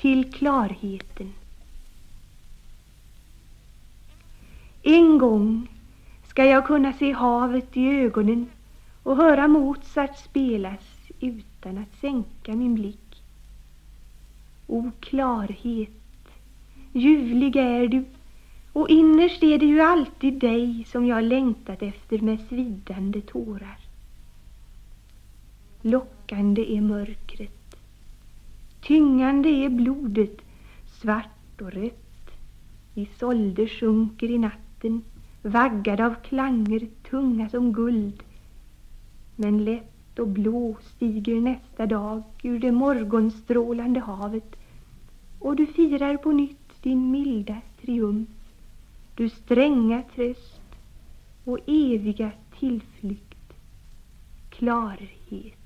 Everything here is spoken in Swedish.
till klarheten. En gång ska jag kunna se havet i ögonen och höra Mozart spelas utan att sänka min blick. O klarhet, ljuvlig är du och innerst är det ju alltid dig som jag längtat efter med svidande tårar. Lockande är mörkret, tyngande är blodet, svart och rött. Isolde sjunker i natten, vaggad av klanger tunga som guld. Men lätt och blå stiger nästa dag ur det morgonstrålande havet och du firar på nytt din milda triumf du stränga tröst och eviga tillflykt, klarhet.